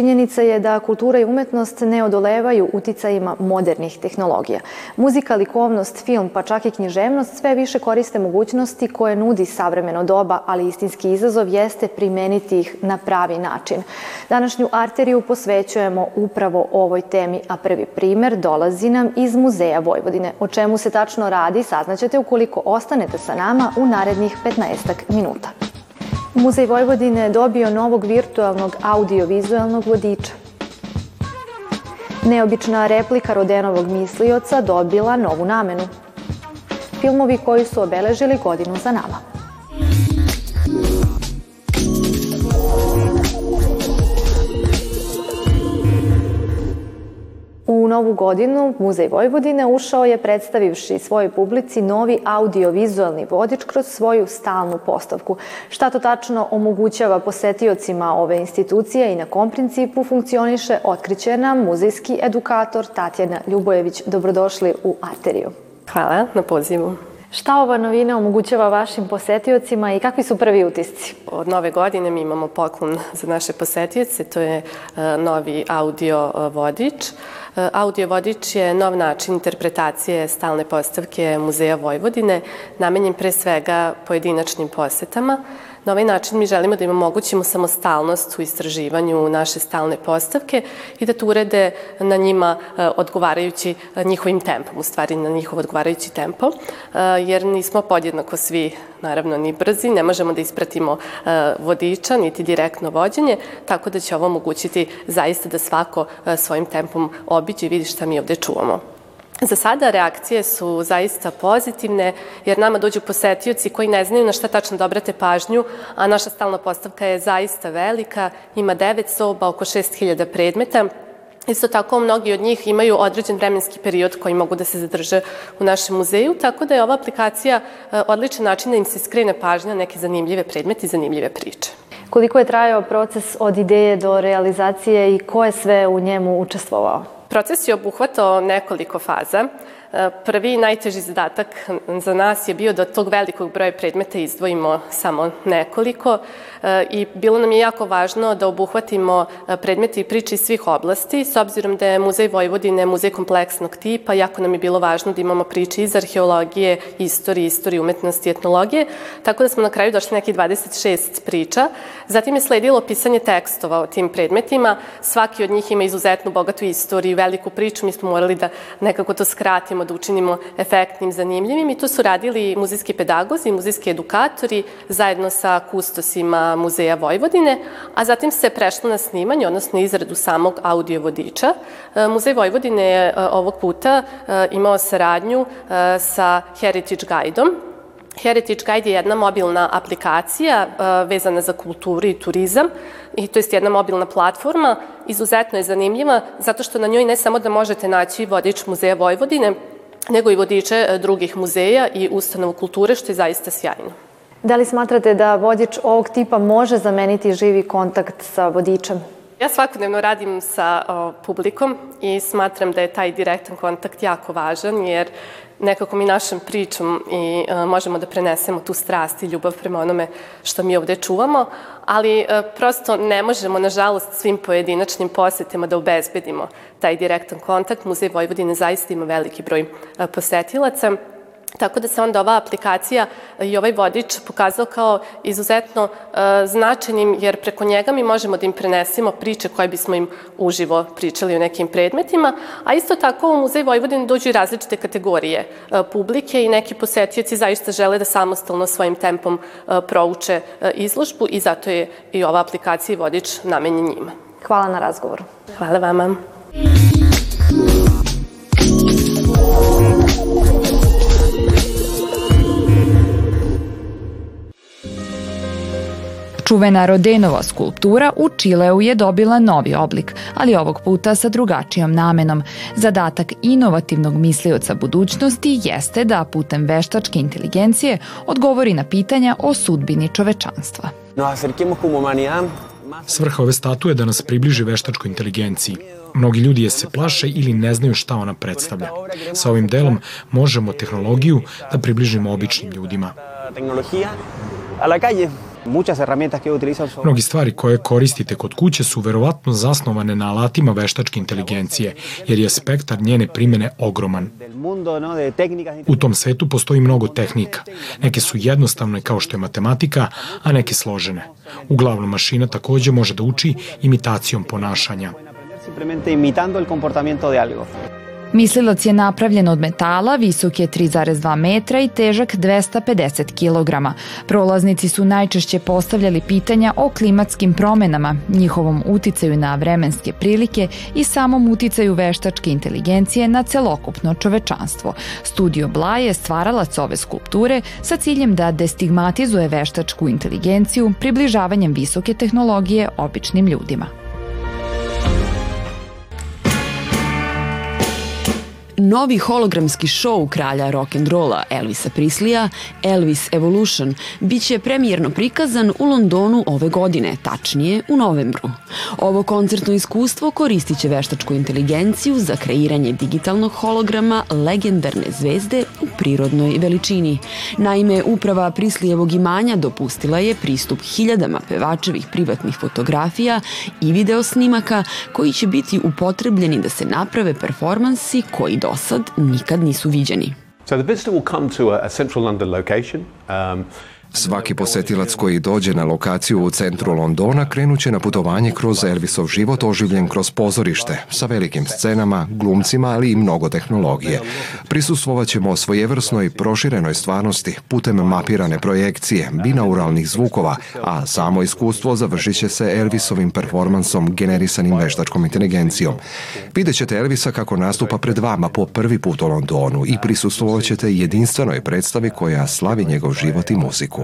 Činjenica je da kultura i umetnost ne odolevaju uticajima modernih tehnologija. Muzika, likovnost, film, pa čak i književnost sve više koriste mogućnosti koje nudi savremeno doba, ali istinski izazov jeste primeniti ih na pravi način. Današnju arteriju posvećujemo upravo ovoj temi, a prvi primer dolazi nam iz Muzeja Vojvodine. O čemu se tačno radi saznaćete ukoliko ostanete sa nama u narednih 15 minuta. Muzej Vojvodine je dobio novog virtualnog audiovizualnog vodiča. Neobična replika Rodenovog mislioca dobila novu namenu. Filmovi koji su obeležili godinu za nama. Novu godinu Muzej Vojvodine ušao je predstavivši svojoj publici novi audio-vizualni vodič kroz svoju stalnu postavku. Šta to tačno omogućava posetiocima ove institucije i na kom principu funkcioniše, otkriće nam muzejski edukator Tatjana Ljubojević. Dobrodošli u Arteriju. Hvala na pozivu. Šta ova novina omogućava vašim posetiocima i kakvi su prvi utisci? Od nove godine mi imamo poklon za naše posetioce, to je e, novi audio e, vodič. E, audio vodič je nov način interpretacije stalne postavke Muzeja Vojvodine, namenjen pre svega pojedinačnim posetama. Na ovaj način mi želimo da im omogućimo samostalnost u istraživanju naše stalne postavke i da to urede na njima e, odgovarajući e, njihovim tempom, u stvari na njihov odgovarajući tempo, jer nismo podjednako svi, naravno, ni brzi, ne možemo da ispratimo vodiča, niti direktno vođenje, tako da će ovo omogućiti zaista da svako svojim tempom obiđe i vidi šta mi ovde čuvamo. Za sada reakcije su zaista pozitivne, jer nama dođu posetioci koji ne znaju na šta tačno da obrate pažnju, a naša stalna postavka je zaista velika, ima devet soba, oko 6000 predmeta, Isto tako, mnogi od njih imaju određen vremenski period koji mogu da se zadrže u našem muzeju, tako da je ova aplikacija e, odličan način da im se skrene pažnja neke zanimljive predmete i zanimljive priče. Koliko je trajao proces od ideje do realizacije i ko je sve u njemu učestvovao? Proces je obuhvatao nekoliko faza. Prvi najteži zadatak za nas je bio da tog velikog broja predmeta izdvojimo samo nekoliko i bilo nam je jako važno da obuhvatimo predmete i priče iz svih oblasti, s obzirom da je Muzej Vojvodine muzej kompleksnog tipa, jako nam je bilo važno da imamo priče iz arheologije, istorije, istorije umetnosti i etnologije, tako da smo na kraju došli neki 26 priča. Zatim je sledilo pisanje tekstova o tim predmetima, svaki od njih ima izuzetnu bogatu istoriju, veliku priču, mi smo morali da nekako to skratimo želimo da učinimo efektnim, zanimljivim i to su radili muzejski pedagozi, muzejski edukatori zajedno sa kustosima Muzeja Vojvodine, a zatim se prešlo na snimanje, odnosno izradu samog audio vodiča. E, Muzej Vojvodine je e, ovog puta e, imao saradnju sa Heritage Guide-om, Heritage Guide je jedna mobilna aplikacija vezana za kulturu i turizam i to je jedna mobilna platforma, izuzetno je zanimljiva zato što na njoj ne samo da možete naći vodič Muzeja Vojvodine, nego i vodiče e, drugih muzeja i ustanova kulture, što je zaista sjajno. Da li smatrate da vodič ovog tipa može zameniti živi kontakt sa vodičem? Ja svakodnevno radim sa o, publikom i smatram da je taj direktan kontakt jako važan, jer nekako mi našom pričom i e, možemo da prenesemo tu strast i ljubav prema onome što mi ovde čuvamo, ali e, prosto ne možemo, nažalost, svim pojedinačnim posetima da obezbedimo taj direktan kontakt. Muzej Vojvodine zaista ima veliki broj e, posetilaca Tako da se onda ova aplikacija i ovaj vodič pokazao kao izuzetno e, značajnim, jer preko njega mi možemo da im prenesemo priče koje bismo im uživo pričali o nekim predmetima, a isto tako u Muzej Vojvodine dođu i različite kategorije e, publike i neki posetioci zaista žele da samostalno svojim tempom e, prouče e, izložbu i zato je i ova aplikacija i vodič namenjen njima. Hvala na razgovoru. Hvala vama. Čuvena Rodenova skulptura u Čileu je dobila novi oblik, ali ovog puta sa drugačijom namenom. Zadatak inovativnog mislioca budućnosti jeste da putem veštačke inteligencije odgovori na pitanja o sudbini čovečanstva. Svrha ove statue je da nas približi veštačkoj inteligenciji. Mnogi ljudi je se plaše ili ne znaju šta ona predstavlja. Sa ovim delom možemo tehnologiju da približimo običnim ljudima. Mnogi stvari koje koristite kod kuće su verovatno zasnovane na alatima veštačke inteligencije, jer je spektar njene primene ogroman. U tom svetu postoji mnogo tehnika. Neke su jednostavne kao što je matematika, a neke složene. Uglavnom, mašina takođe može da uči imitacijom ponašanja. Simplemente imitando el comportamiento de algo. Mislilac je napravljen od metala, visok je 3,2 metra i težak 250 kg. Prolaznici su najčešće postavljali pitanja o klimatskim promenama, njihovom uticaju na vremenske prilike i samom uticaju veštačke inteligencije na celokupno čovečanstvo. Studio Bla je stvaralac ove skulpture sa ciljem da destigmatizuje veštačku inteligenciju približavanjem visoke tehnologije običnim ljudima. Novi hologramski show kralja rock'n'rolla Elvisa Prislija, Elvis Evolution, biće premijerno prikazan u Londonu ove godine, tačnije u novembru. Ovo koncertno iskustvo koristit će veštačku inteligenciju za kreiranje digitalnog holograma legendarne zvezde u prirodnoj veličini. Naime, uprava Prislijevog imanja dopustila je pristup hiljadama pevačevih privatnih fotografija i videosnimaka koji će biti upotrebljeni da se naprave performansi koji do nikad nisu viđeni. So the visitor will come to a, a central London location. Um, Svaki posetilac koji dođe na lokaciju u centru Londona krenuće na putovanje kroz Elvisov život oživljen kroz pozorište, sa velikim scenama, glumcima, ali i mnogo tehnologije. Prisustvovaćemo svojevrsnoj proširenoj stvarnosti putem mapirane projekcije, binauralnih zvukova, a samo iskustvo završit će se Elvisovim performansom generisanim veštačkom inteligencijom. Vidjet ćete Elvisa kako nastupa pred vama po prvi put u Londonu i prisustvovaćete jedinstvenoj predstavi koja slavi njegov život i muziku.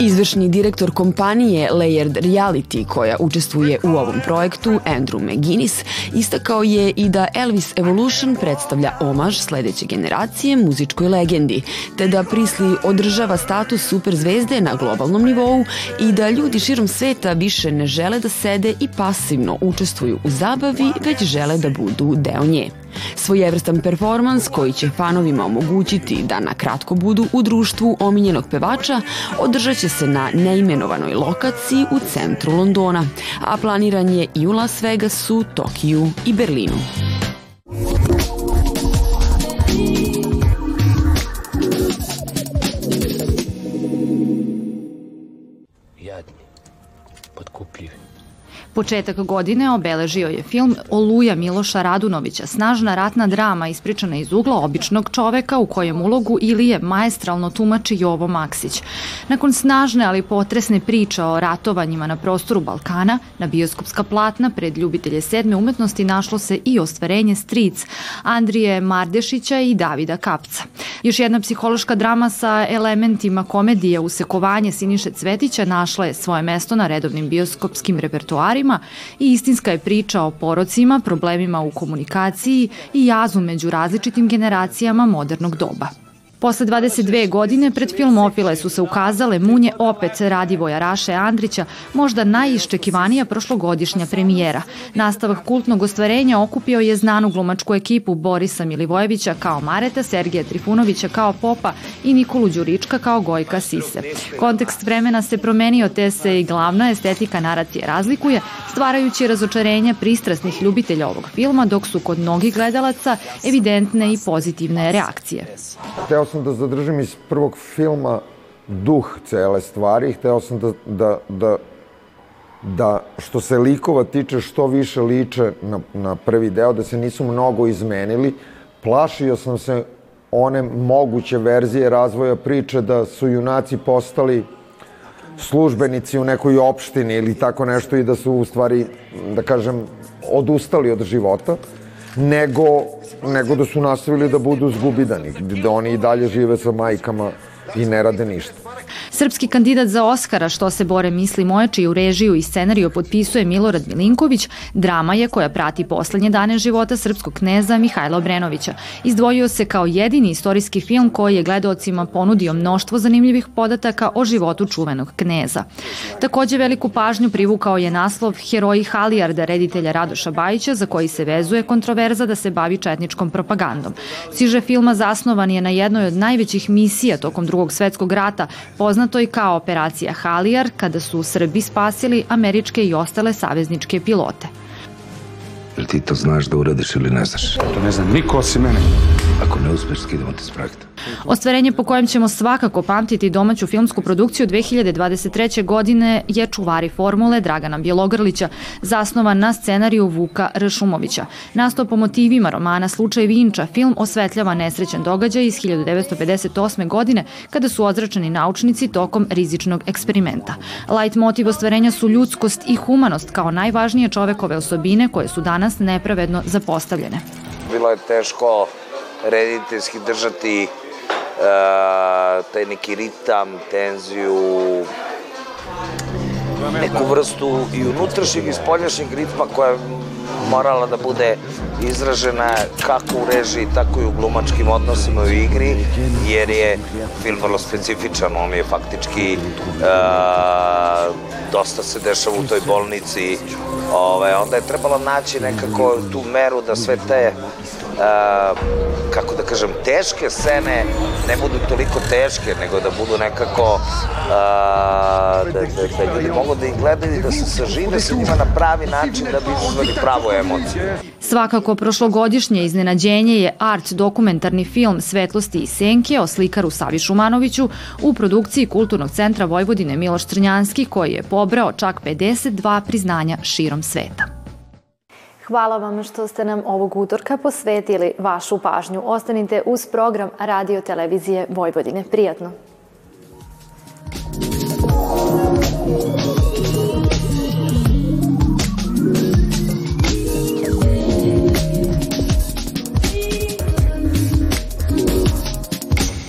Izvršni direktor kompanije Layered Reality koja učestvuje u ovom projektu, Andrew McGuinness, istakao je i da Elvis Evolution predstavlja omaž sledeće generacije muzičkoj legendi, te da Prisli održava status superzvezde na globalnom nivou i da ljudi širom sveta više ne žele da sede i pasivno učestvuju u zabavi, već žele da budu deo nje. Svojevrstan performans koji će fanovima omogućiti da na kratko budu u društvu omiljenog pevača održat će se na neimenovanoj lokaciji u centru Londona, a planiran je i u Las Vegasu, Tokiju i Berlinu. Početak godine obeležio je film Oluja Miloša Radunovića, snažna ratna drama ispričana iz ugla običnog čoveka u kojem ulogu Ilije maestralno tumači Jovo Maksić. Nakon snažne ali potresne priče o ratovanjima na prostoru Balkana, na bioskopska platna pred ljubitelje sedme umetnosti našlo se i ostvarenje Stric Andrije Mardešića i Davida Kapca. Još jedna psihološka drama sa elementima komedije Usekovanje Siniše Cvetića našla je svoje mesto na redovnim bioskopskim repertoarima i istinska je priča o porocima, problemima u komunikaciji i jazu među različitim generacijama modernog doba. Posle 22 godine pred filmofile su se ukazale Munje opet Radivoja Raše Andrića, možda najiščekivanija prošlogodišnja premijera. Nastavak kultnog ostvarenja okupio je znanu glumačku ekipu Borisa Milivojevića kao Mareta, Sergeja Trifunovića kao Popa i Nikolu Đurička kao Gojka Sise. Kontekst vremena se promenio te se i glavna estetika naracije razlikuje, stvarajući razočarenje pristrasnih ljubitelja ovog filma, dok su kod mnogih gledalaca evidentne i pozitivne reakcije. Hteo sam da zadržim iz prvog filma duh cele stvari, hteo sam da, da, da, da što se likova tiče što više liče na, na prvi deo, da se nisu mnogo izmenili. Plašio sam se one moguće verzije razvoja priče da su junaci postali službenici u nekoj opštini ili tako nešto i da su u stvari, da kažem, odustali od života, nego nego da su nastavili da budu zgubidani, da oni i dalje žive sa majkama i ne rade ništa. Srpski kandidat za Oskara Što se bore misli moje, čiju režiju i scenariju potpisuje Milorad Milinković, drama je koja prati poslednje dane života srpskog kneza Mihajla Obrenovića. Izdvojio se kao jedini istorijski film koji je gledocima ponudio mnoštvo zanimljivih podataka o životu čuvenog kneza. Takođe veliku pažnju privukao je naslov Heroji Halijarda reditelja Radoša Bajića za koji se vezuje kontroverza da se bavi četničkom propagandom. Siže filma zasnovan je na jednoj od najvećih misija tokom drugog svetskog rata, poznat poznatoj kao operacija Halijar, kada su Srbi spasili američke i ostale savezničke pilote. Jel ti to znaš da uradiš ili ne znaš? To ne znam niko osim mene. Ako ne uspeš, skidamo te s projekta. Ostvarenje po kojem ćemo svakako pamtiti domaću filmsku produkciju 2023. godine je Čuvari formule Dragana Bjelogrlića, zasnovan na scenariju Vuka Ršumovića. Nastao po motivima romana Slučaj Vinča, film osvetljava nesrećen događaj iz 1958. godine kada su ozračeni naučnici tokom rizičnog eksperimenta. Light motiv ostvarenja su ljudskost i humanost kao najvažnije čovekove osobine koje su danas nepravedno zapostavljene. Bilo je teško rediteljski držati taj neki ritam, tenziju, neku vrstu i unutrašnjeg i spoljašnjeg ritma koja morala da bude izražena kako u režiji, tako i u glumačkim odnosima u igri, jer je film vrlo specifičan, on je faktički uh, dosta se dešava u toj bolnici, Ove, onda je trebalo naći nekako tu meru da sve te uh, kako da kažem, teške scene ne budu toliko teške, nego da budu nekako uh, da, da, da ljudi mogu da ih gledaju i da se sažive sa njima na pravi način da bi izazvali pravu emociju. Svakako, prošlogodišnje iznenađenje je art dokumentarni film Svetlosti i senke o slikaru Savi Šumanoviću u produkciji Kulturnog centra Vojvodine Miloš Crnjanski koji je pobrao čak 52 priznanja širom sveta. Hvala vam što ste nam ovog utorka posvetili vašu pažnju. Ostanite uz program Radio Televizije Vojvodine. Prijatno!